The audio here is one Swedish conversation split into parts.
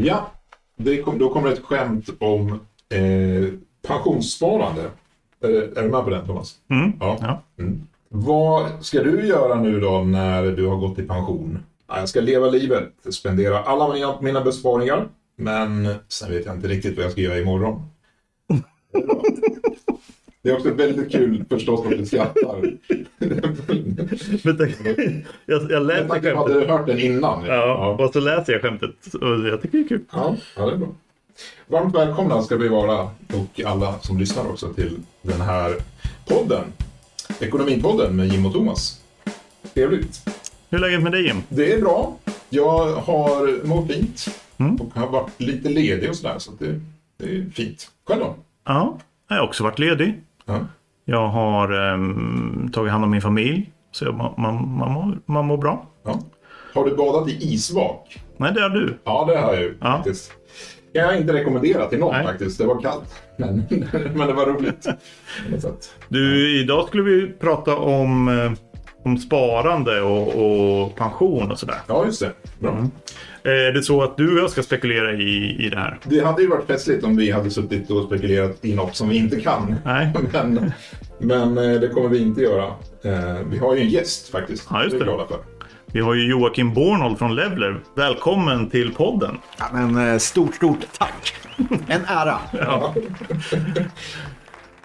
Ja, kom, då kommer ett skämt om eh, pensionssparande. Är, är du med på den Thomas? Mm. Ja. Ja. Mm. Vad ska du göra nu då när du har gått i pension? Ja, Jag ska leva livet, spendera alla mina, mina besparingar. Men sen vet jag inte riktigt vad jag ska göra imorgon. Det är också väldigt kul förstås att du skrattar. Vänta, jag, jag Jag läser hade skämtet. du hört den innan? Ja, och så läser jag skämtet. Och jag tycker det är kul. Ja, ja, det är bra. Varmt välkomna ska vi vara och alla som lyssnar också till den här podden. Ekonomipodden med Jim och Thomas. Trevligt. Hur är läget med dig Jim? Det är bra. Jag har mått fint Mm. och har varit lite ledig och sådär så det, det är fint. Själv då? Ja, jag har också varit ledig. Ja. Jag har ehm, tagit hand om min familj. Så jag, man, man, man, mår, man mår bra. Ja. Har du badat i isvak? Nej, det har du. Ja, det har jag ju Ja. faktiskt. Jag har inte rekommenderat till någon Nej. faktiskt. Det var kallt. Men, men det var roligt. Du, idag skulle vi prata om, eh, om sparande och, och pension och sådär. Ja, just det. Bra. Mm. Är det så att du och jag ska spekulera i, i det här? Det hade ju varit festligt om vi hade suttit och spekulerat i något som vi inte kan. Nej. Men, men eh, det kommer vi inte göra. Eh, Vi har ju en gäst faktiskt. Ja, just det är vi glada för. Vi har ju Joakim Bornold från Levler. Välkommen till podden. Ja, men eh, stort, stort tack. En ära. Ja.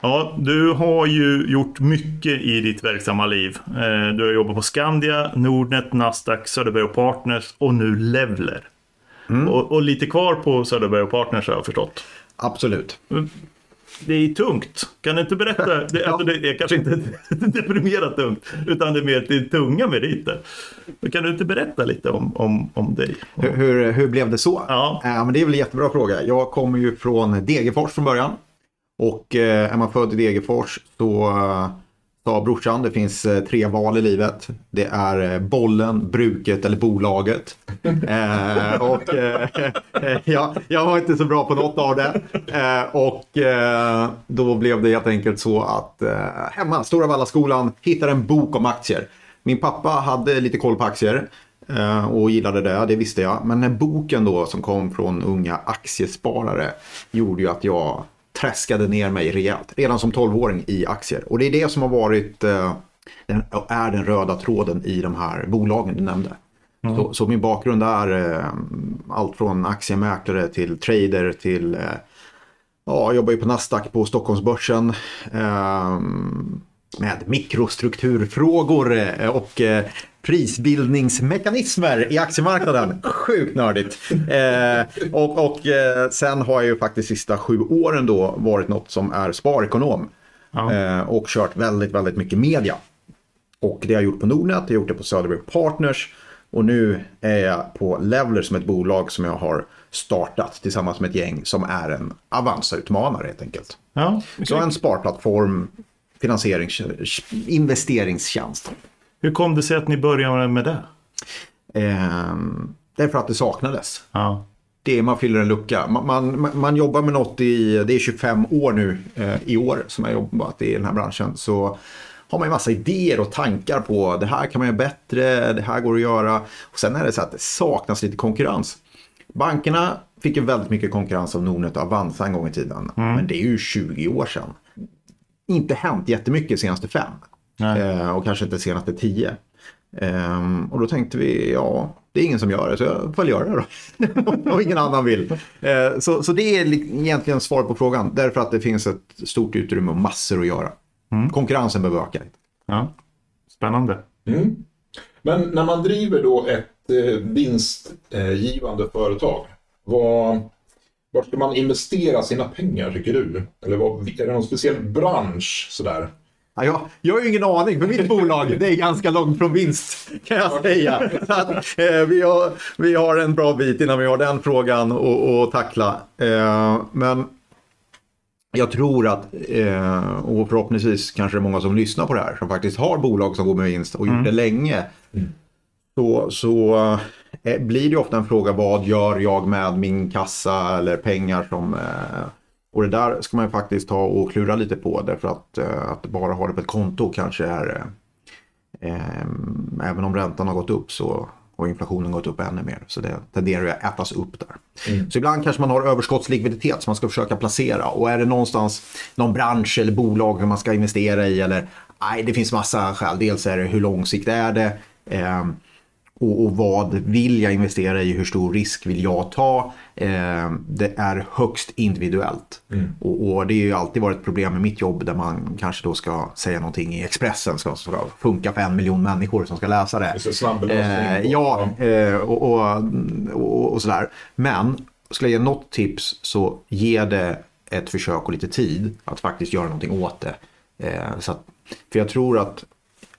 Ja, du har ju gjort mycket i ditt verksamma liv. Eh, Du har jobbat på Skandia, Nordnet, Nasdaq, Söderberg och Partners och nu Levler. Och, och lite kvar på Söderberg och Partners har jag förstått. Absolut. Det är tungt. Kan du inte berätta? Det, alltså det är kanske inte deprimerat tungt, utan det är mer det tunga meriter. Kan du inte berätta lite om, om, om dig? Hur, hur, hur blev det så? Ja. Eh, men det är väl en jättebra fråga. Jag kommer ju från Degerfors från början. Och eh, är man född i Degerfors så eh, sa brorsan, det finns eh, tre val i livet. Det är bollen, bruket eller bolaget. Eh, och eh, ja, jag var inte så bra på något av det. Eh, och då blev det helt enkelt så att hemma, Stora Vallaskolan, hittade en bok om aktier. Min pappa hade lite koll på aktier och gillade det, det visste jag. Men den boken då som kom från unga aktiesparare gjorde ju att jag träskade ner mig rejält. Redan som 12-åring i aktier. Och det är det som har varit, eh, den, är den röda tråden i de här bolagen du nämnde. Så, så min bakgrund är eh, allt från aktiemäklare till trader till eh, Ja, jag jobbar ju på Nasdaq på Stockholmsbörsen. Eh, med mikrostrukturfrågor eh, och eh, prisbildningsmekanismer i aktiemarknaden. Sjukt nördigt. Eh, och och eh, sen har jag ju faktiskt sista sju åren då varit något som är sparekonom. Ja. Eh, och kört väldigt, väldigt mycket media. Och det har jag gjort på Nordnet, jag har gjort det på Söderberg Partners. Och nu är jag på Leveler som ett bolag som jag har startat tillsammans med ett gäng som är en Avanza-utmanare helt enkelt. Ja, Så en sparplattform, finansierings, investeringstjänst. Hur kom det sig att ni började med det? Ehm, därför att det saknades. Ja. Det är man fyller en lucka. Man, man, man jobbar med något i, det är 25 år nu eh, i år som jag har jobbat i den här branschen. Så har man ju massa idéer och tankar på det här kan man göra bättre, det här går att göra. Och sen är det så att det saknas lite konkurrens. Bankerna fick ju väldigt mycket konkurrens av Nordnet och Avanza en gång i tiden. Men det är ju 20 år sedan. Inte hänt jättemycket de senaste fem. Nej. Eh, och kanske inte senaste tio. Ehm, och då tänkte vi, ja, det är ingen som gör det, så jag får göra det då. och ingen annan vill. Eh, så, så det är li- egentligen svar på frågan, därför att det finns ett stort utrymme och massor att göra. Konkurrensen behöver öka. ja. Spännande. Mm. Men när man driver då ett eh, vinstgivande företag, vad, var ska man investera sina pengar tycker du? Eller vad, är det någon speciell bransch sådär? Ja, jag, jag har ju ingen aning, för mitt bolag det är ganska långt från vinst kan jag säga. Att, eh, vi, har, vi har en bra bit innan vi har den frågan att tackla. Eh, men jag tror att, eh, och förhoppningsvis kanske det är många som lyssnar på det här, som faktiskt har bolag som går med vinst och gjort det länge. Så, så eh, blir det ofta en fråga, vad gör jag med min kassa eller pengar som... Och det där ska man faktiskt ta och klura lite på, därför att, eh, att bara ha det på ett konto kanske är... Eh, eh, även om räntan har gått upp så och inflationen gått upp ännu mer. Så det tenderar att ätas upp där. Så ibland kanske man har överskottslikviditet som man ska försöka placera. Och är det någonstans någon bransch eller bolag man ska investera i eller nej, det finns massa skäl. Dels är det hur långsiktigt är det? Eh, och, och, vad vill jag investera i? Hur stor risk vill jag ta? Eh, det är högst individuellt. Mm. Och, och, det har ju alltid varit ett problem med mitt jobb där man kanske då ska säga någonting i Expressen ska, ska funka för en miljon människor som ska läsa det. det eh, ja, eh, och, och, och, sådär. Men skulle jag ge något tips så ge det ett försök och lite tid att faktiskt göra någonting åt det. Eh, så att, för jag tror att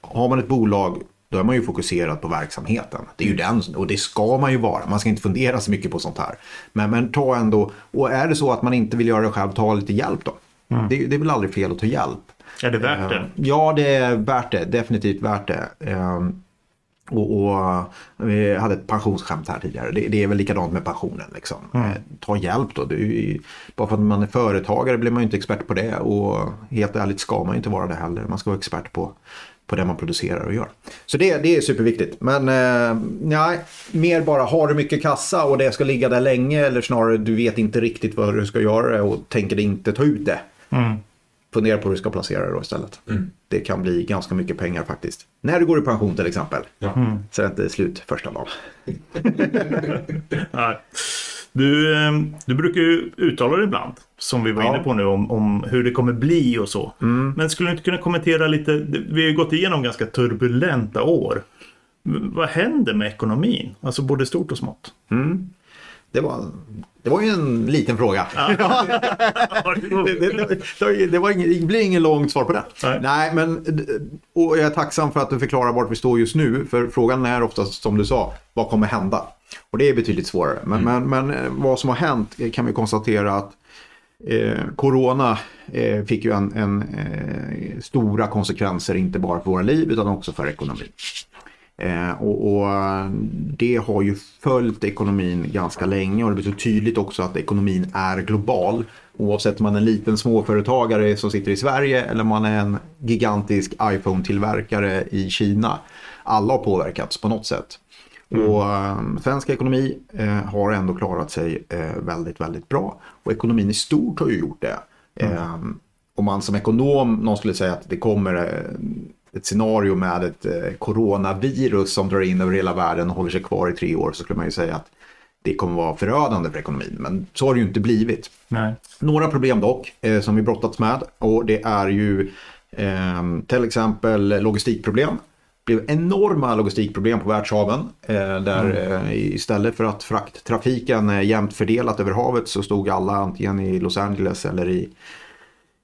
har man ett bolag då är man ju fokuserad på verksamheten. Det är ju den, och det ska man ju vara. Man ska inte fundera så mycket på sånt här. Men, men ta ändå, och är det så att man inte vill göra det själv, ta lite hjälp då. Mm. Det, det är väl aldrig fel att ta hjälp. Är det värt det? Ja, det är värt det. Definitivt värt det. Ehm, och, och, vi hade ett pensionsskämt här tidigare. Det, det, är väl likadant med pensionen. Liksom. Mm. Eh, ta hjälp då. Är, bara för att man är företagare blir man ju inte expert på det. Och helt ärligt ska man ju inte vara det heller. Man ska vara expert på på det man producerar och gör. Så det, det är superviktigt. Men eh, nej, mer bara har du mycket kassa och det ska ligga där länge eller snarare du vet inte riktigt vad du ska göra och tänker inte ta ut det. Mm. Fundera på hur du ska placera det då istället. Mm. Det kan bli ganska mycket pengar faktiskt. När du går i pension till exempel. Ja. Mm. Så det är inte slut första dagen. Du, ehm, du brukar ju uttala det ibland, som vi var ja. inne på nu, om, om hur det kommer bli och så. Mm. Men skulle du inte kunna kommentera lite, vi har ju gått igenom ganska turbulenta år. Vad händer med ekonomin? Alltså både stort och smått. Mm. Det, var, det var ju en liten fråga. Ja. det, det, det, var ingen, det blir ingen långt svar på det. Nej. Nej. men och jag är tacksam för att du förklarar vart vi står just nu. För frågan är oftast som du sa, vad kommer hända? Och det är betydligt svårare. Men, mm. men, men eh, vad som har hänt kan vi konstatera att eh, Corona eh, fick ju en, en eh, stora konsekvenser, inte bara för våra liv utan också för ekonomin. Eh, och, och, det har ju följt ekonomin ganska länge och det blir så tydligt också att ekonomin är global. Oavsett om man är en liten småföretagare som sitter i Sverige eller om man är en gigantisk iPhone-tillverkare i Kina. Alla har påverkats på något sätt. Mm. Och um, svensk ekonomi uh, har ändå klarat sig uh, väldigt, väldigt bra. Och ekonomin i stort har ju gjort det. Mm. Um, om man som ekonom, någon skulle säga att det kommer uh, ett scenario med ett coronavirus som drar in över hela världen och håller sig kvar i tre år så skulle man ju säga att det kommer vara förödande för ekonomin. Men så har det ju inte blivit. Nej. Några problem dock som vi brottats med och det är ju ehm, till exempel logistikproblem blev enorma logistikproblem på världshaven. Eh, där mm. eh, istället för att frakttrafiken är jämnt fördelat över havet så stod alla antingen i Los Angeles eller i,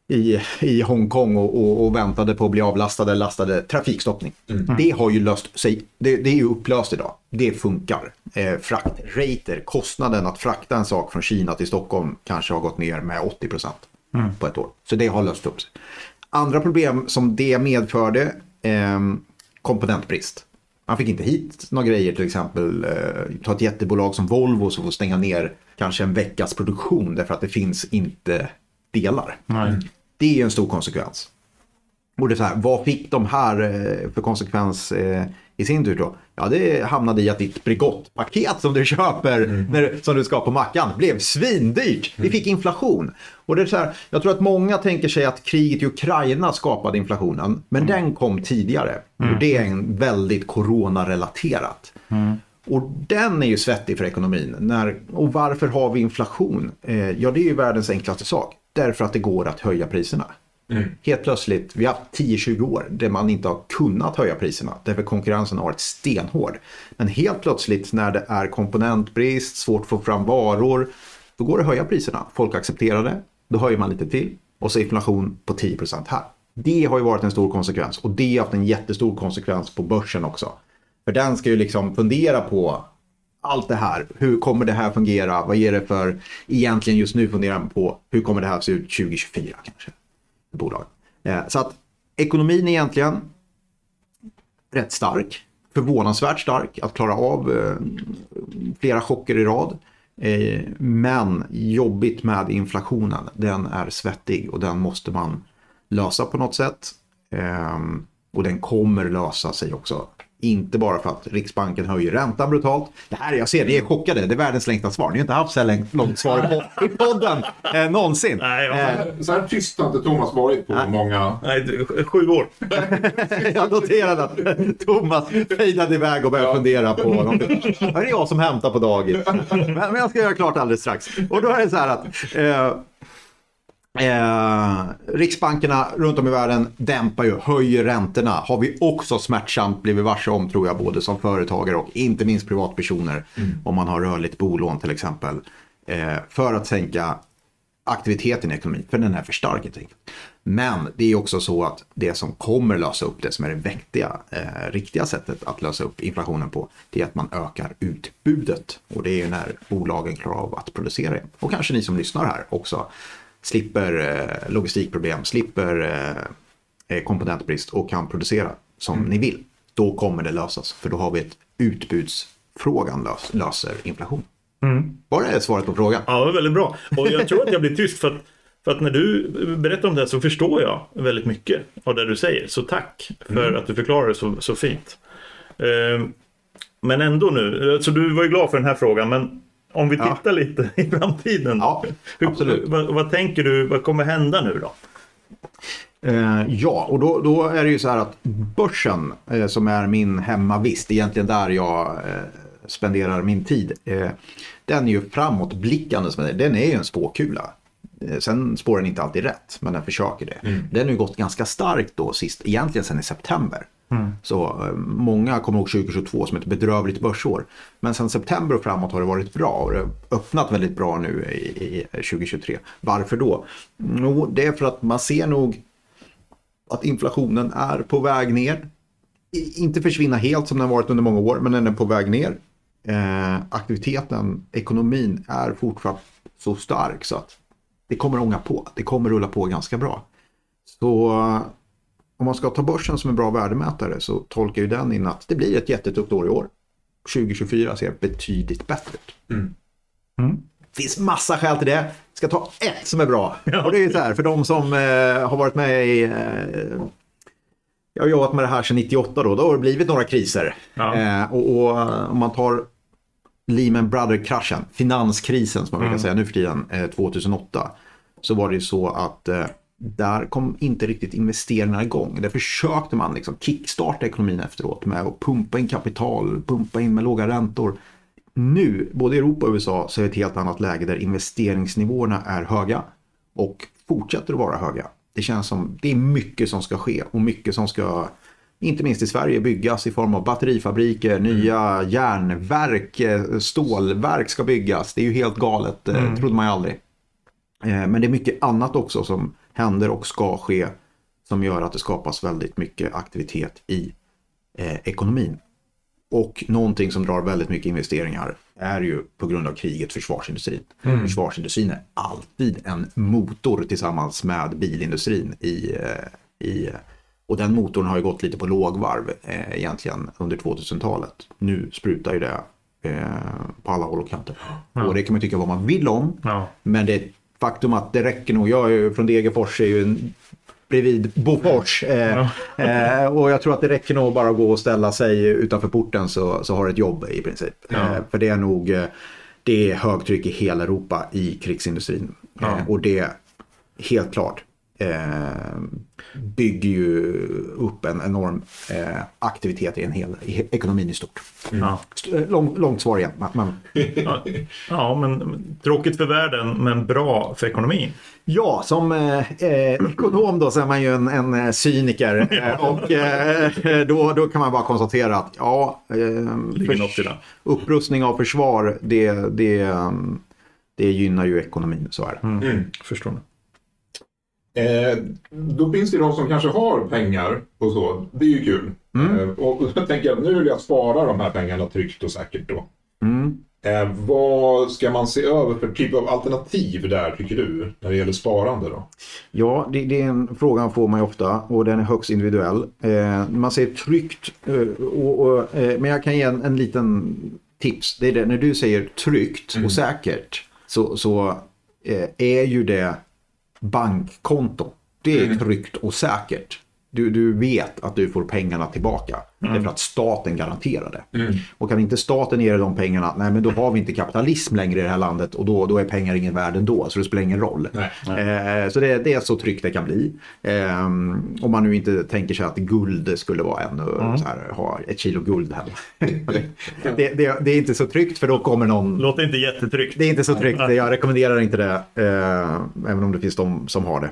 i, i Hongkong och, och, och väntade på att bli avlastade, lastade trafikstoppning. Mm. Det har ju löst sig, det, det, är ju upplöst idag. Det funkar. Eh, fraktrater, kostnaden att frakta en sak från Kina till Stockholm kanske har gått ner med 80 procent mm. på ett år. Så det har löst upp sig. Andra problem som det medförde eh, komponentbrist. Man fick inte hit några grejer till exempel. Eh, ta ett jättebolag som Volvo som får stänga ner kanske en veckas produktion därför att det finns inte delar. Nej. Det är en stor konsekvens. Och det är så här, vad fick de här eh, för konsekvens eh, i sin tur då? Ja, det hamnade i att ditt Bregott-paket som du köper, mm. när, som du ska på mackan, blev svindyrt. Vi fick inflation. Och det är så här, jag tror att många tänker sig att kriget i Ukraina skapade inflationen, men mm. den kom tidigare. Mm. Och det är en väldigt coronarelaterat. Mm. Och den är ju svettig för ekonomin. När, och varför har vi inflation? Eh, ja, det är ju världens enklaste sak. Därför att det går att höja priserna. Mm. Helt plötsligt, vi har haft 10-20 år där man inte har kunnat höja priserna. Därför konkurrensen har varit stenhård. Men helt plötsligt när det är komponentbrist, svårt att få fram varor, då går det att höja priserna. Folk accepterar det, då höjer man lite till och så inflation på 10% här. Det har ju varit en stor konsekvens och det har haft en jättestor konsekvens på börsen också. För den ska ju liksom fundera på allt det här. Hur kommer det här fungera? Vad ger det för... Egentligen just nu funderar man på hur kommer det här se ut 2024 kanske? Bolag. Eh, så att ekonomin är egentligen rätt stark. Förvånansvärt stark att klara av eh, flera chocker i rad. Eh, men jobbigt med inflationen. Den är svettig och den måste man lösa på något sätt. Och den kommer lösa sig också inte bara för att Riksbanken höjer räntan brutalt. Det här, jag ser, ni är chockade. Det är världens längsta svar. Ni har inte haft så här långt svar i, på, i podden eh, någonsin. Nej, ja. Eh, Så här tyst har inte Thomas varit på många... Nej, sju år. jag noterade att Thomas fejdade iväg och började fundera på någonting. Det är jag som hämtar på dagis. Men, men jag ska göra klart alldeles strax. Och då är det så här att eh, Eh, riksbankerna runt om i världen dämpar ju, höjer räntorna. Har vi också smärtsamt blivit varse om tror jag, både som företagare och inte minst privatpersoner. Om man har rörligt bolån till exempel. Eh, för att sänka aktiviteten i ekonomin, för den är för stark helt enkelt. Men det är också så att det som kommer lösa upp det som är det vettiga, eh, riktiga sättet att lösa upp inflationen på, det är att man ökar utbudet. Och det är ju när bolagen klarar av att producera det. Och kanske ni som lyssnar här också slipper eh, logistikproblem, slipper eh, eh, komponentbrist och kan producera som ni vill. Då kommer det lösas, för då har vi ett utbudsfrågan lös, löser inflation. Var det svaret på frågan? Ja, det var väldigt bra. Och jag tror att jag blir tyst för att, för att när du berättar om det här så förstår jag väldigt mycket av det du säger. Så tack för att du förklarar det så, så fint. Men ändå nu, alltså du var ju glad för den här frågan, men om vi Ja. tittar lite i framtiden. Ja, absolut. Vad, vad tänker du, vad kommer hända nu då? Eh, ja, och då, då är det ju så här att börsen eh, som är min hemmavist, egentligen där jag eh, spenderar min tid, eh, den är ju framåtblickande. Den är ju en spåkula. Eh, Sen spår den inte alltid rätt, men den försöker det. Den har ju gått ganska starkt då sist, egentligen sen i september. Mm. Så eh, många kommer ihåg 2022 som ett bedrövligt börsår. Men sen september och framåt har det varit bra och det har öppnat väldigt bra nu i, i 2023. Varför då? Jo, det är för att man ser nog att inflationen är på väg ner. Inte försvinna helt som den varit under många år, men den är på väg ner. Eh, aktiviteten, ekonomin är fortsatt så stark så att det kommer ånga på. Det kommer rulla på ganska bra. Så om man ska ta börsen som en bra värdemätare så tolkar ju den in att det blir ett jättetufft år i år. 2024 ser betydligt bättre ut. Det finns massa skäl till det. Ska ta ett som är bra. Och det är ju så här, för de som eh, har varit med i... Eh, jag har jobbat med det här sedan 98 då. Då har det blivit några kriser. Ja. Eh, och, och eh, om man tar Lehman Brothers-kraschen, finanskrisen som man brukar säga nu för tiden, eh, 2008. Så var det ju så att eh, där kom inte riktigt investeringarna igång. Där försökte man liksom kickstarta ekonomin efteråt med att pumpa in kapital, pumpa in med låga räntor. Nu, både i Europa och USA, så är det ett helt annat läge där investeringsnivåerna är höga och fortsätter att vara höga. Det känns som det är mycket som ska ske och mycket som ska, inte minst i Sverige, byggas i form av batterifabriker, nya järnverk, eh, stålverk ska byggas. Det är ju helt galet, mm. trodde man ju aldrig. Eh, Men det är mycket annat också som händer och ska ske som gör att det skapas väldigt mycket aktivitet i eh, ekonomin. Och någonting som drar väldigt mycket investeringar är ju på grund av kriget försvarsindustrin. Försvarsindustrin är alltid en motor tillsammans med bilindustrin i, eh, i och den motorn har ju gått lite på lågvarv eh, egentligen under 2000-talet. Nu sprutar ju det eh, på alla håll och kanter. Och det kan man tycka vad man vill om. Ja. Men det faktum att det räcker nog. Jag är ju från Degerfors, är ju en, bredvid Bofors. Eh, eh, och jag tror att det räcker nog bara att gå och ställa sig utanför porten så, så har du ett jobb i princip. Eh, för det är nog eh, det är högtryck i hela Europa i krigsindustrin. Ja. Eh, och det helt klart eh, bygger ju upp en enorm eh, aktivitet i, en hel, i ekonomin i stort. Eh, Lång, långt svar igen. Men, Ja, ja, men tråkigt för världen, men bra för ekonomin. Ja, som eh, eh, ekonom då så är man ju en, en eh, cyniker. Och eh, då, då kan man bara konstatera att ja, eh, upprustning av försvar, det, det, det gynnar ju ekonomin, så är det. Förstår ni? Eh, då finns det de som kanske har pengar och så. Det är ju kul. Eh, och jag tänker att nu vill jag spara de här pengarna tryggt och säkert då. Eh, vad ska man se över för typ av alternativ där tycker du? När det gäller sparande då? Ja, det, det är en fråga får man ju ofta och den är högst individuell. Eh, man säger tryggt, eh, och, och, eh, men jag kan ge en, en liten tips. Det är det, när du säger tryggt och säkert så, så är ju det bankkonto. Det är tryggt och säkert. Du, du vet att du får pengarna tillbaka. Det är för att staten garanterar det. Mm. Och kan inte staten ge dig de pengarna, nej men då har vi inte kapitalism längre i det här landet och då, då är pengar ingen värde ändå, så det spelar ingen roll. Nej. Eh, så det, det är så tryggt det kan bli. Eh, om man nu inte tänker sig att guld skulle vara ännu, så här, ha ett kilo guld heller. det, det, det, är inte så tryggt för då kommer någon Låter inte jättetryggt. det är inte så tryggt, jag rekommenderar inte det. Eh, även om det finns de som har det.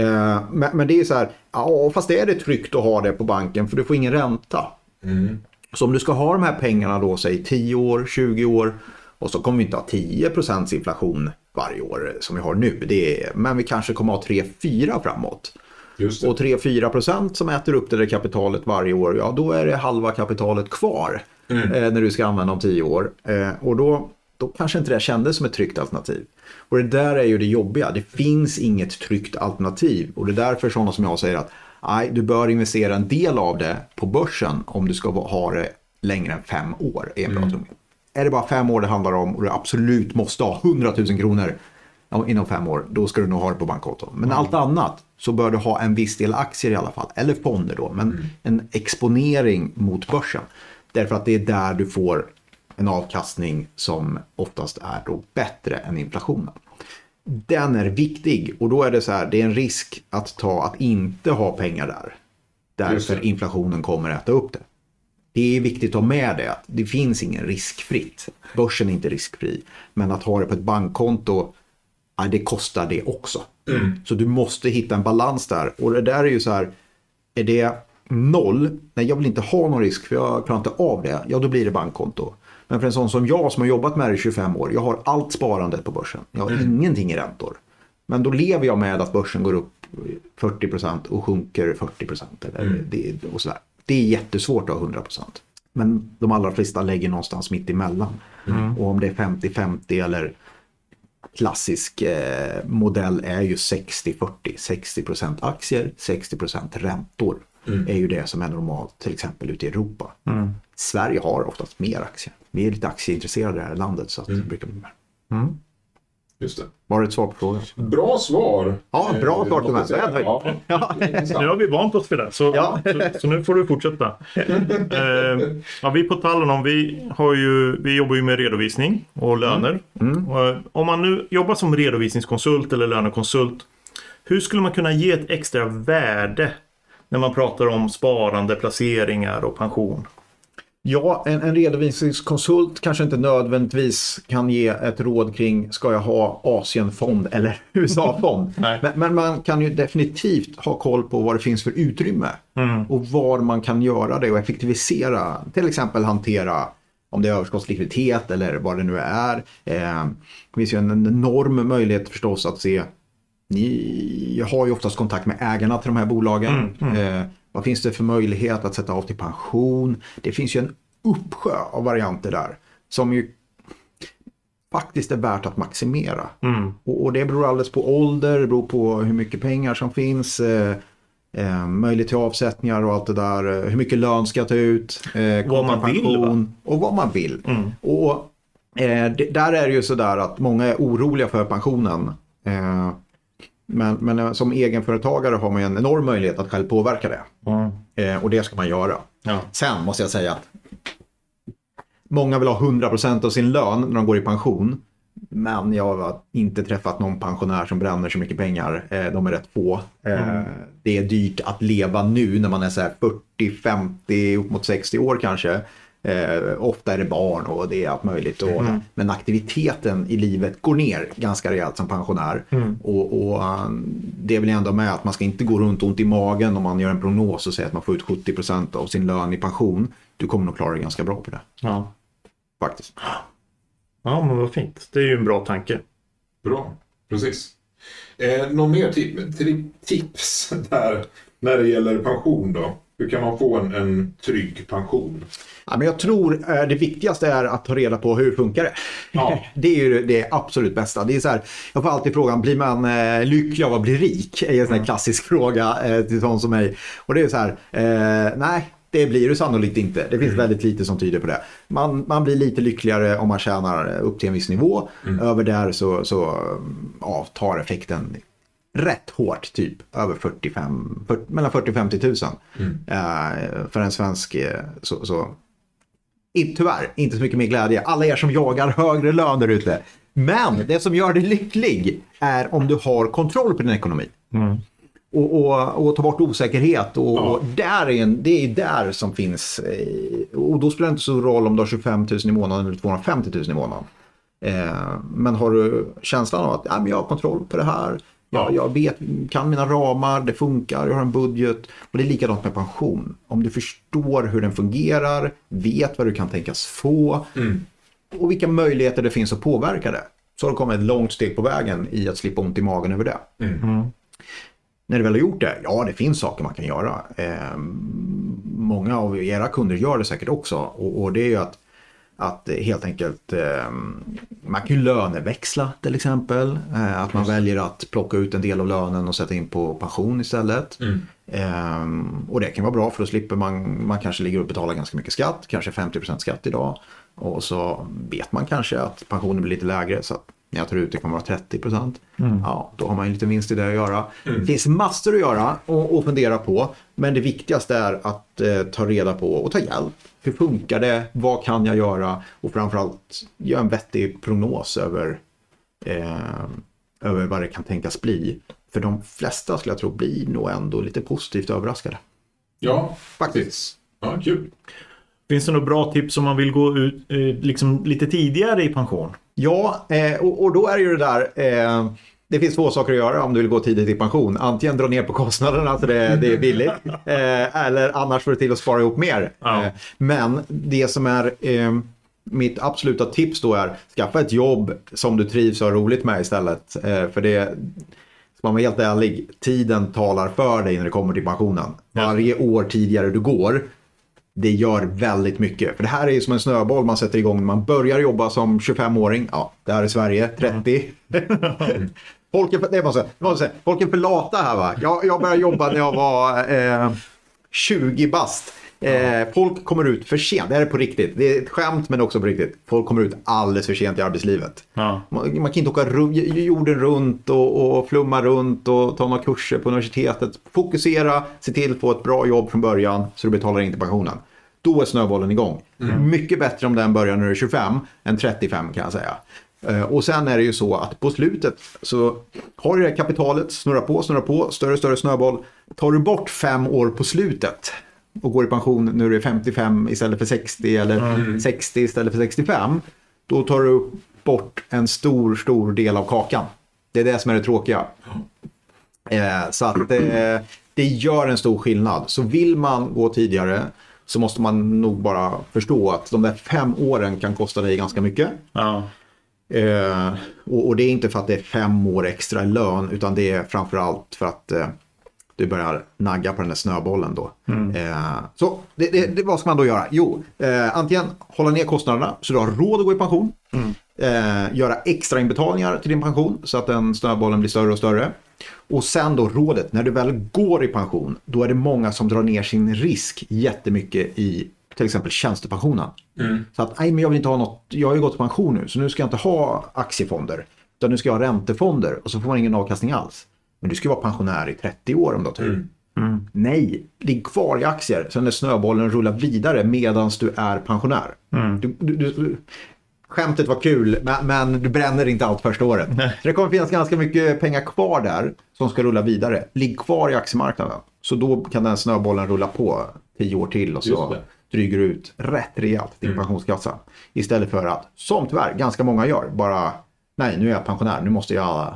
Eh, men, men det är så här, ja fast det är det tryggt att ha det på banken för du får ingen ränta. Så om du ska ha de här pengarna då, säg 10 år, 20 år och så kommer vi inte ha 10% inflation varje år som vi har nu. Det är, men vi kanske kommer ha 3-4 framåt. Och 3-4 procent som äter upp det där kapitalet varje år, ja då är det halva kapitalet kvar eh, när du ska använda om 10 år. Eh, och då, då kanske inte det kändes som ett tryggt alternativ. Och det där är ju det jobbiga, det finns inget tryggt alternativ. Och det är därför sådana som jag säger att nej, du bör investera en del av det på börsen om du ska ha det längre än fem år. Är en bra mm. Är det bara fem år det handlar om och du absolut måste ha 100 000 kronor inom fem år, då ska du nog ha det på bankkonto. Men Mm. allt annat så bör du ha en viss del aktier i alla fall, eller fonder då, men en exponering mot börsen. Därför att det är där du får en avkastning som oftast är då bättre än inflationen. Den är viktig och då är det så här, det är en risk att ta att inte ha pengar där. Därför inflationen kommer att äta upp det. Det är viktigt att ha med det. att Det finns ingen riskfritt. Börsen är inte riskfri. Men att ha det på ett bankkonto, ja, det kostar det också. Så du måste hitta en balans där. Och det där är ju så här, är det noll, nej jag vill inte ha någon risk för jag klarar inte av det, ja då blir det bankkonto. Men för en sån som jag som har jobbat med det i 25 år, jag har allt sparandet på börsen. Jag har ingenting i räntor. Men då lever jag med att börsen går upp 40% och sjunker 40%. Eller det, och sådär. det är jättesvårt att ha 100%. Men de allra flesta lägger någonstans mitt emellan. Och om det är 50-50 eller klassisk eh, modell är ju 60-40. 60% aktier, 60% räntor. är ju det som är normalt till exempel ute i Europa. Sverige har oftast mer aktier. Vi är lite aktieintresserade i det här landet så att det brukar bli mer. Just det. Var det ett svar på frågan? Bra svar. Ja, bra Eh, svar till mig. Ja. Ja. Nu har vi vant oss vid det, så, Ja. så, så nu får du fortsätta. eh, ja, vi på Talonon, vi, har ju, vi jobbar ju med redovisning och löner. Och, eh, om man nu jobbar som redovisningskonsult eller lönekonsult, hur skulle man kunna ge ett extra värde när man pratar om sparande, placeringar och pension? Ja, en, en redovisningskonsult kanske inte nödvändigtvis kan ge ett råd kring ska jag ha Asienfond eller USA-fond. Men, men man kan ju definitivt ha koll på vad det finns för utrymme och var man kan göra det och effektivisera. Till exempel hantera om det är överskottslikviditet eller vad det nu är. Eh, det finns ju en enorm möjlighet förstås att se ni har ju oftast kontakt med ägarna till de här bolagen. Eh, vad finns det för möjlighet att sätta av till pension? Det finns ju en uppsjö av varianter där som ju faktiskt är värt att maximera. Och, och det beror alldeles på ålder, det beror på hur mycket pengar som finns. Eh, Eh, möjlighet till avsättningar och allt det där. Eh, hur mycket lön ska jag ta ut? Eh, Vad man kontra vill, pension, Och vad man vill. Och eh, det, där är det ju sådär att många är oroliga för pensionen. Eh, men, men eh, som egenföretagare har man en enorm möjlighet att själv påverka det. Eh, och det ska man göra. Ja. Sen måste jag säga att många vill ha 100% av sin lön när de går i pension. Men jag har inte träffat någon pensionär som bränner så mycket pengar. Eh, de är rätt få. Eh, Det är dyrt att leva nu när man är så här 40, 50, upp mot 60 år kanske. Eh, ofta är det barn och det är allt möjligt. Och, Men aktiviteten i livet går ner ganska rejält som pensionär. Och, och eh, det vill jag ändå med att man ska inte gå runt ont i magen om man gör en prognos och säger att man får ut 70% av sin lön i pension. Du kommer nog klara dig ganska bra på det. Ja. Faktiskt. ja, men vad fint. Det är ju en bra tanke. Bra, precis. Eh, någon mer tip, tips där när det gäller pension då? Hur kan man få en, en trygg pension? Ja, men jag tror eh, det viktigaste är att ta reda på hur funkar det. Ja. Det är ju det absolut bästa. Det är så här, jag får alltid frågan, blir man eh, lycklig av att bli rik? är en sån här klassisk fråga eh, till sån som mig. Och det är så här, eh, nej. Det blir du sannolikt inte. Det finns väldigt lite som tyder på det. Man, man blir lite lyckligare om man tjänar upp till en viss nivå. Över där så, så ja, tar effekten rätt hårt, typ över 45, 40, mellan 40 och 50 000. Eh, för en svensk, eh, så, så i- tyvärr inte så mycket mer glädje. Alla er som jagar högre lön där ute. Men det som gör dig lycklig är om du har kontroll på din ekonomi. Och, och, och ta bort osäkerhet. Och, och där är en, det är där som finns. eh, Och då spelar det inte så roll om du har 25 000 i månaden eller 250 000 i månaden. Eh, men har du känslan av att ja, men jag har kontroll på det här. Ja. Jag, vet, kan mina ramar, det funkar, jag har en budget. Och det är likadant med pension. Om du förstår hur den fungerar, vet vad du kan tänkas få och vilka möjligheter det finns att påverka det. Så har du kommit ett långt steg på vägen i att slippa ont i magen över det. När du väl har gjort det, ja det finns saker man kan göra. Eh, många av era kunder gör det säkert också. Och, och det är ju att, att helt enkelt eh, man kan ju löneväxla till exempel. Eh, att man väljer att plocka ut en del av lönen och sätta in på pension istället. Eh, och det kan vara bra för då slipper man, man kanske ligger och betalar ganska mycket skatt, kanske 50% skatt idag. Och så vet man kanske att pensionen blir lite lägre så att när jag tar ut det kommer vara 30 procent. Ja, då har man ju lite vinst i det att göra. Det finns massor att göra och, och fundera på. Men det viktigaste är att eh, ta reda på och ta hjälp. Hur funkar det? Vad kan jag göra? Och framförallt göra en vettig prognos över, eh, över vad det kan tänkas bli. För de flesta skulle jag tro blir nog ändå lite positivt överraskade. Ja, Faktiskt. Ja, kul. Finns det några bra tips om man vill gå ut eh, liksom lite tidigare i pension? Ja, eh, och, och då är det ju det där. Eh, det finns två saker att göra om du vill gå tidigt i pension. Antingen dra ner på kostnaderna så det, det är billigt. Eh, eller annars får du till att spara ihop mer. Ja. Men det som är mitt absoluta tips då är skaffa ett jobb som du trivs och har roligt med istället. För det, ska man vara helt ärlig, tiden talar för dig när det kommer till pensionen. Varje år tidigare du går det gör väldigt mycket. För det här är ju som en snöboll man sätter igång när man börjar jobba som 25-åring. Ja, det här är Sverige, 30. folk, är för, det måste, det måste folk är för lata här va. Jag, jag började jobba när jag var eh, 20 bast. Eh, folk kommer ut för sent, det här är på riktigt. Det är ett skämt men också på riktigt. Folk kommer ut alldeles för sent i arbetslivet. Ja. Man, man kan inte åka jorden runt och, och flumma runt och ta några kurser på universitetet. Fokusera, se till att få ett bra jobb från början så du betalar in till pensionen. Då är snöbollen igång. Mycket bättre om den börjar när du är 25 än 35 kan jag säga. Eh, Och sen är det ju så att på slutet så har du det här kapitalet, snurra på, snurra på, större, större snöboll. Tar du bort fem år på slutet och går i pension när du är 55 istället för 60 eller 60 istället för 65. Då tar du bort en stor, stor del av kakan. Det är det som är det tråkiga. Eh, så att eh, det gör en stor skillnad. Så vill man gå tidigare så måste man nog bara förstå att de där fem åren kan kosta dig ganska mycket. Ja. Eh, och, och det är inte för att det är fem år extra i lön utan det är framförallt för att eh, du börjar nagga på den där snöbollen då. Eh, så det, det, det, vad ska man då göra? Jo, eh, antingen hålla ner kostnaderna så du har råd att gå i pension. Eh, göra extra inbetalningar till din pension så att den snöbollen blir större och större. Och sen då rådet, när du väl går i pension, då är det många som drar ner sin risk jättemycket i till exempel tjänstepensionen. Så att, nej men jag vill inte ha något, jag har ju gått i pension nu, så nu ska jag inte ha aktiefonder. Utan nu ska jag ha räntefonder och så får man ingen avkastning alls. Men du ska vara pensionär i 30 år om du har tur. Nej, ligg kvar i aktier så när snöbollen rullar vidare medan du är pensionär. Du, du, du, skämtet var kul, men, men du bränner inte allt första året. Så det kommer finnas ganska mycket pengar kvar där som ska rulla vidare. Ligg kvar i aktiemarknaden. Så då kan den snöbollen rulla på 10 år till och så dryger du ut rätt rejält din pensionskassa. Istället för att, som tyvärr ganska många gör, bara nej nu är jag pensionär, nu måste jag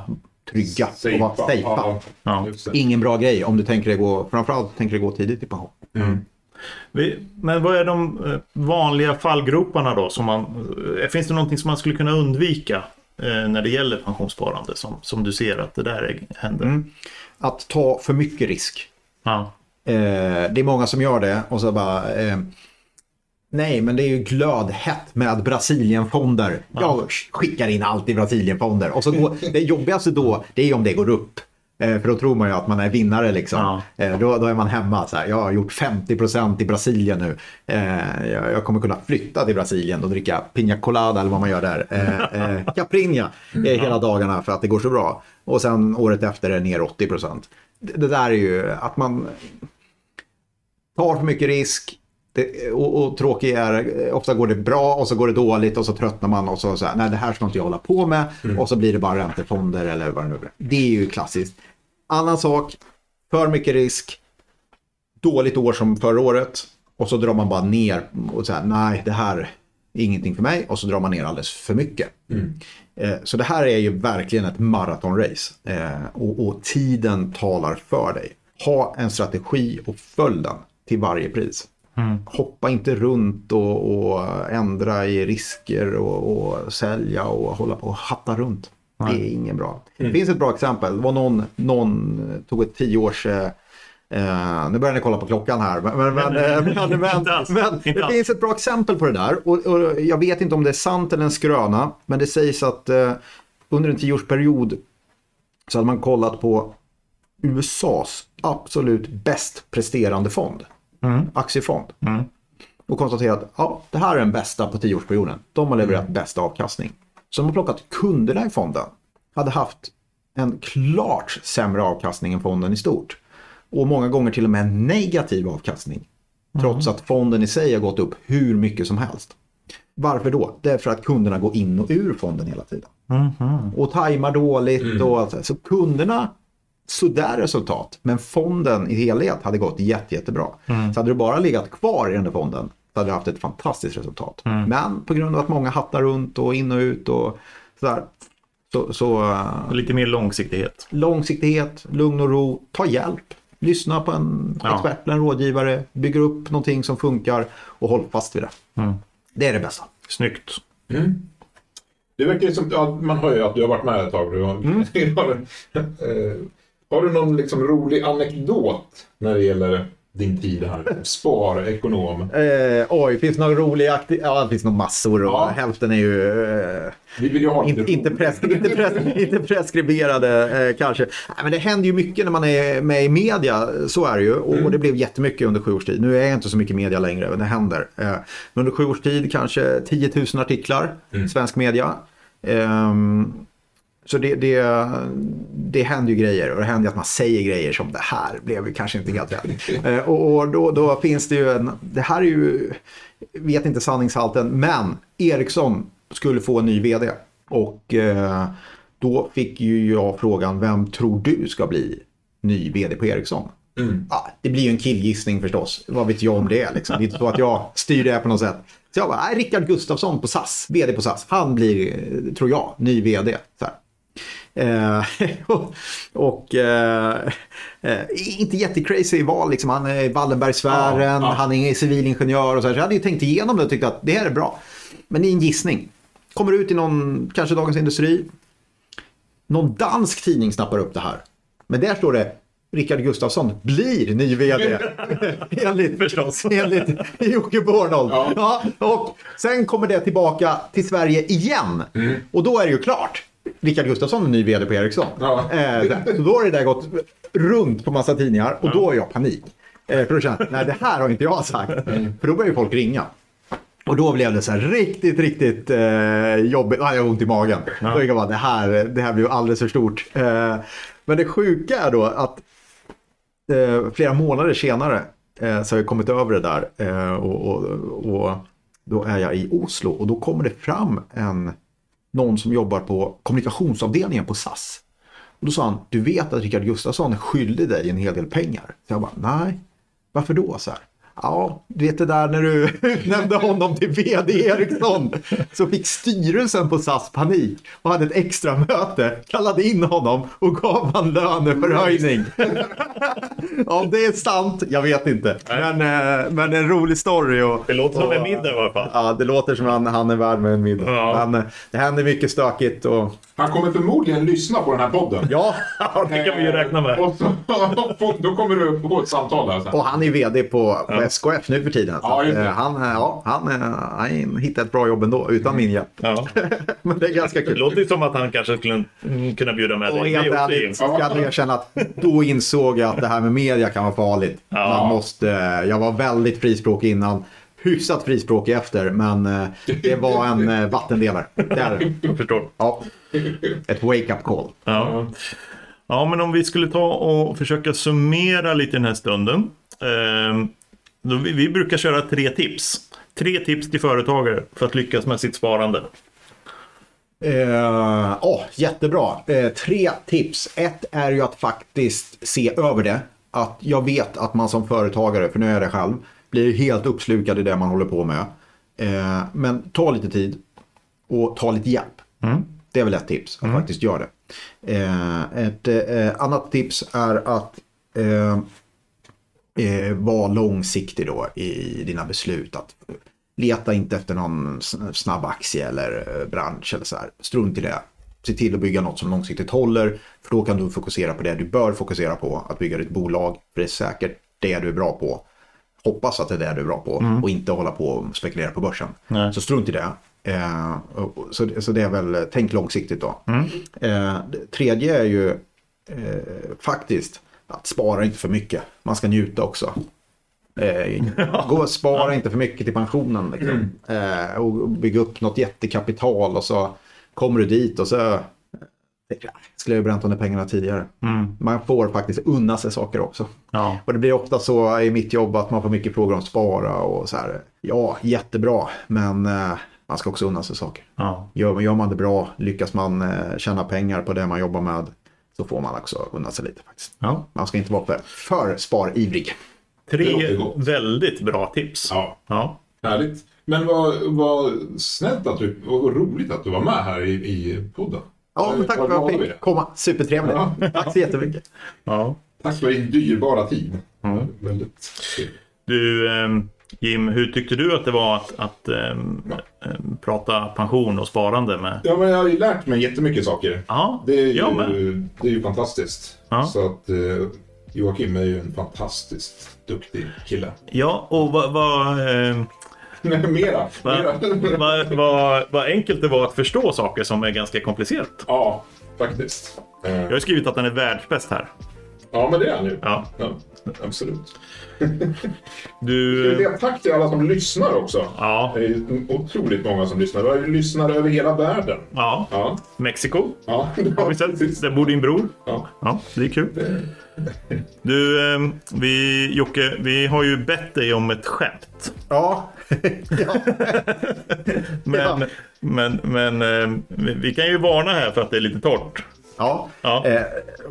trygga och vara safea. Ja. Ingen bra grej om du tänker dig gå, framförallt tänker dig gå tidigt i pension. Vi- Men vad är de eh, vanliga fallgroparna då? Som man, eh, finns det någonting som man skulle kunna undvika eh, när det gäller pensionssparande som, som du ser att det där är- händer? Att ta för mycket risk. Ja. Eh, det är många som gör det och så bara eh, Nej, men det är ju glödhett med Brasilienfonder. Jag skickar in allt i Brasilienfonder. Och så går, det jobbigaste då, det är om det går upp. Eh, För då tror man ju att man är vinnare liksom. Ja. Eh, Då, då är man hemma. Så här, jag har gjort 50% i Brasilien nu. Eh, Jag, kommer kunna flytta till Brasilien och dricka piña colada eller vad man gör där. Caprinha eh, hela dagarna för att det går så bra. Och sen året efter är det ner 80%. Det, det där är ju att man tar för mycket risk. Det, och, och tråkigt är, ofta går det bra och så går det dåligt och så tröttnar man och så, så här, nej det här ska inte jag hålla på med. Och så blir det bara räntefonder eller vad det nu blir. Det är ju klassiskt. Annan sak, för mycket risk, dåligt år som förra året och så drar man bara ner och säger nej det här är ingenting för mig och så drar man ner alldeles för mycket. Eh, Så det här är ju verkligen ett maratonrace eh, och, och tiden talar för dig. Ha en strategi och följ den till varje pris. Hoppa inte runt och, och ändra i risker och, och sälja och hålla på och hatta runt. Det är ingen bra. Det finns ett bra exempel. Det var någon, någon tog ett tio års eh, eh, nu börjar ni kolla på klockan här. Men, men, men, eh, men, men, men Inte det finns ett bra exempel på det där. Och, och jag vet inte om det är sant eller en skröna. Men det sägs att eh, under en tioårsperiod så hade man kollat på USAs absolut bäst presterande fond. Aktiefond. Och konstaterat att ja, det här är den bästa på tioårsperioden. De har levererat bäst avkastning. Så de har plockat kunderna i fonden. Hade haft en klart sämre avkastning än fonden i stort. Och många gånger till och med en negativ avkastning. Trots att fonden i sig har gått upp hur mycket som helst. Varför då? Det är för att kunderna går in och ur fonden hela tiden. Och tajmar dåligt. Och allt. Så kunderna, sådär resultat. Men fonden i helhet hade gått jätte, jättebra. Så hade du bara legat kvar i den där fonden så hade du haft ett fantastiskt resultat. Men på grund av att många hattar runt och in och ut och sådär. Så, så eh, Lite mer långsiktighet. långsiktighet, lugn och ro, ta hjälp. Lyssna på en Ja. expert eller en rådgivare, bygger upp någonting som funkar och håll fast vid det. Mm. Det är det bästa. Snyggt. Det verkar som, ja, man hör ju att du har varit med ett tag. Du har, eh, har du någon liksom rolig anekdot när det gäller din tid här? Spar, ekonom. Eh, oj, finns det någon rolig aktiv... Ja, det finns nog massor. Ja. Hälften är ju eh, Vi vill ju ha inte, inte, pres, inte, pres, inte preskriberade eh, kanske. Nej, men det händer ju mycket när man är med i media. Så är det ju. Och, och det blev jättemycket under sju års tid. Nu är jag inte så mycket media längre, men det händer. Eh, men under sju års tid kanske 10 000 artiklar. Svensk media. Ehm, så det, det, det händer ju grejer och det händer att man säger grejer som det här blev ju kanske inte helt rätt. Eh, och och då, då finns det ju en, det här är ju, vet inte sanningshalten, men Ericsson skulle få en ny vd. Och eh, då fick ju jag frågan, vem tror du ska bli ny vd på Ericsson? Ja, det blir ju en killgissning förstås. Vad vet jag om det? Liksom. Det är inte så att jag styr det här på något sätt. Så jag bara, nej, Rickard Gustafsson på SAS, vd på SAS. Han blir, eh, tror jag, ny vd. Så här. Eh, och och eh, eh, inte jättecrazy val, liksom. han är i Wallenbergsfären, Ja, ja. han är civilingenjör och så, här. så jag hade ju tänkt igenom det och tyckte att det här är bra. Men det är en gissning. Kommer ut i någon, kanske Dagens Industri, någon dansk tidning snappar upp det här. Men där står det Rickard Gustafsson blir ny vd. enligt, Förstås. enligt Jocke Bornold. Ja. Ja, och sen kommer det tillbaka till Sverige igen. Och då är det ju klart. Rickard Gustafsson är ny vd på Ericsson. Ja. Eh, så då har det där gått runt på massa tidningar och då är jag panik. Eh, för då känner jag, nej det här har inte jag sagt. För då börjar ju folk ringa. Och då blev det så här riktigt, riktigt eh, jobbigt. Ah, jag har ont i magen. Då gick jag bara, det här, det här blev alldeles för stort. Eh, men det sjuka är då att eh, flera månader senare eh, så har jag kommit över det där. Eh, och, och, och då är jag i Oslo och då kommer det fram en, någon som jobbar på kommunikationsavdelningen på SAS. Och då sa han, du vet att Rickard Gustafsson är skyldig dig en hel del pengar. Så jag bara, nej, varför då? Så här. Ja, du vet det där när du utnämnde honom till vd i Ericsson. Så fick styrelsen på SAS panik och hade ett extra möte, kallade in honom och gav han löneförhöjning. Om det är sant, jag vet inte. Men, eh, men en rolig story. Och, Det låter som och- en middag i alla fall. Ja, det låter som han, han är värd med en middag. Ja. Men eh, det händer mycket stökigt och Han kommer förmodligen lyssna på den här podden. Ja, det kan vi ju räkna med. Och så, då kommer du få ett samtal där sen. och han är vd på, på SKF nu för tiden. Ja, det. eh, han, eh, ja, han, eh, han hittar ett bra jobb ändå utan min hjälp. Ja. Men det är ganska Det kul. låter ju som att han kanske skulle kunna bjuda med Och dig. helt Det ärligt ska jag erkänna att då insåg jag att det här med media kan vara farligt. Man måste, jag var väldigt frispråkig innan, hyfsat frispråkig efter, men eh, det var en eh, vattendelare. Där, Jag förstår. ja, ett wake-up call. Ja. ja, men om vi skulle ta och försöka summera lite den här stunden. Eh, vi, brukar köra tre tips. Tre tips till företagare för att lyckas med sitt sparande. Eh, åh, jättebra. Eh, tre tips. Ett är ju att faktiskt se över det. Att jag vet att man som företagare, för nu är jag det själv, blir helt uppslukad i det man håller på med. Eh, men ta lite tid och ta lite hjälp. Det är väl ett tips, att faktiskt göra det. Eh, ett eh, annat tips är att eh, eh, vara långsiktig då i dina beslut. Att leta inte efter någon sn- snabb aktie eller eh, bransch eller så här. Strunt i det. Se till att bygga något som långsiktigt håller. För då kan du fokusera på det du bör fokusera på. Att bygga ditt bolag. För det är säkert det du är bra på. Hoppas att det är det du är bra på. Och inte hålla på och spekulera på börsen. Nej. Så strunt i det. Eh, så, så det är väl, tänk långsiktigt då. Eh, det tredje är ju eh, faktiskt att spara inte för mycket. Man ska njuta också. Eh, gå och spara inte för mycket till pensionen. Liksom. Eh, och bygga upp något jättekapital och så kommer du dit och så eh, skulle jag ju bränt de där pengarna tidigare. Man får faktiskt unna sig saker också. Ja. Och det blir ofta så i mitt jobb att man får mycket frågor om spara och så här. Ja, jättebra, men eh, man ska också unna sig saker. Ja. Gör, gör man det bra, lyckas man eh, tjäna pengar på det man jobbar med, så får man också unna sig lite faktiskt. ja. Man ska inte vara för, för sparivrig. Tre väldigt bra tips. Ja, Ja. härligt. Men vad, vad snällt att du, och roligt att du var med här i, i podden. Ja, men tack för att jag fick komma. Supertrevligt. Ja. Tack så jättemycket. ja. Tack för din dyrbara tid. Väldigt kul. Du, ehm, Jim, hur tyckte du att det var att, att ehm, ehm, prata pension och sparande med? Ja, men jag har ju lärt mig jättemycket saker. Ja, Det är ju, med. det är ju fantastiskt. Ja. Så att eh, Joakim är ju en fantastiskt duktig kille. Ja, och vad vad, ehm, Nej, mera. Va? vad, vad, vad enkelt det var att förstå saker som är ganska komplicerat. Ja, faktiskt. Eh, Jag har skrivit att han är världsbäst här. Ja, men det är han ju. Ja. Ja, absolut. Du... Säga tack till alla som lyssnar också. Ja, Det är ju otroligt många som lyssnar. Det är lyssnare över hela världen. ja. Ja, Mexiko ja. har vi sett. Där bor din bror. Ja. Ja, det är kul. Du, ehm, vi, Jocke, vi har ju bett dig om ett skämt. Ja. Men, men, men ehm, vi kan ju varna här för att det är lite torrt. Ja, Ja. Eh,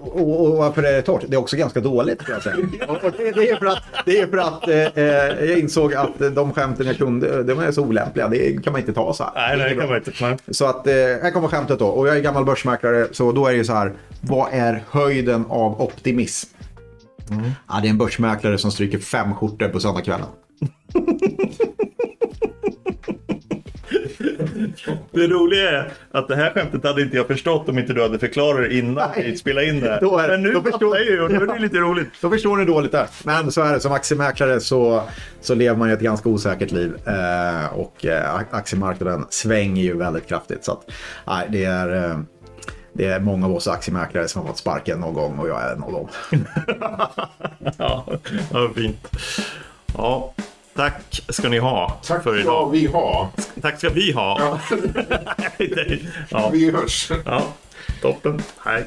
och, och varför är det torrt? Det är också ganska dåligt. Kan jag säga. Och, det, det är för att, det är för att eh, eh, jag insåg att eh, de skämten jag kunde, de är så olämpliga. Det kan man inte ta så här. Nej, nej, det kan man inte. Nej. Så att eh, här kommer skämtet då. Och jag är gammal börsmäklare så då är det ju så här. Vad är höjden av optimism? Ja, det är en börsmäklare som stryker fem skjortor på söndagskvällen. Det roliga är att det här skämtet hade inte jag förstått om inte du hade förklarat det innan Nej. vi spelade in det. Då är- Men nu då förstår- jag ju och då är det lite roligt. Då förstår ni dåligt där. Men så är det, som aktiemäklare så, så lever man ju ett ganska osäkert liv. Eh, och eh, aktiemarknaden svänger ju väldigt kraftigt. Så att, nej, det är... Eh, det är många av oss aktiemäklare som har fått sparken någon gång och jag är en av dem. Ja, ja fint. Ja, tack ska ni ha Tack för ska idag. vi ha. Tack ska vi ha. Ja, ja, vi hörs. ja, toppen. Hej.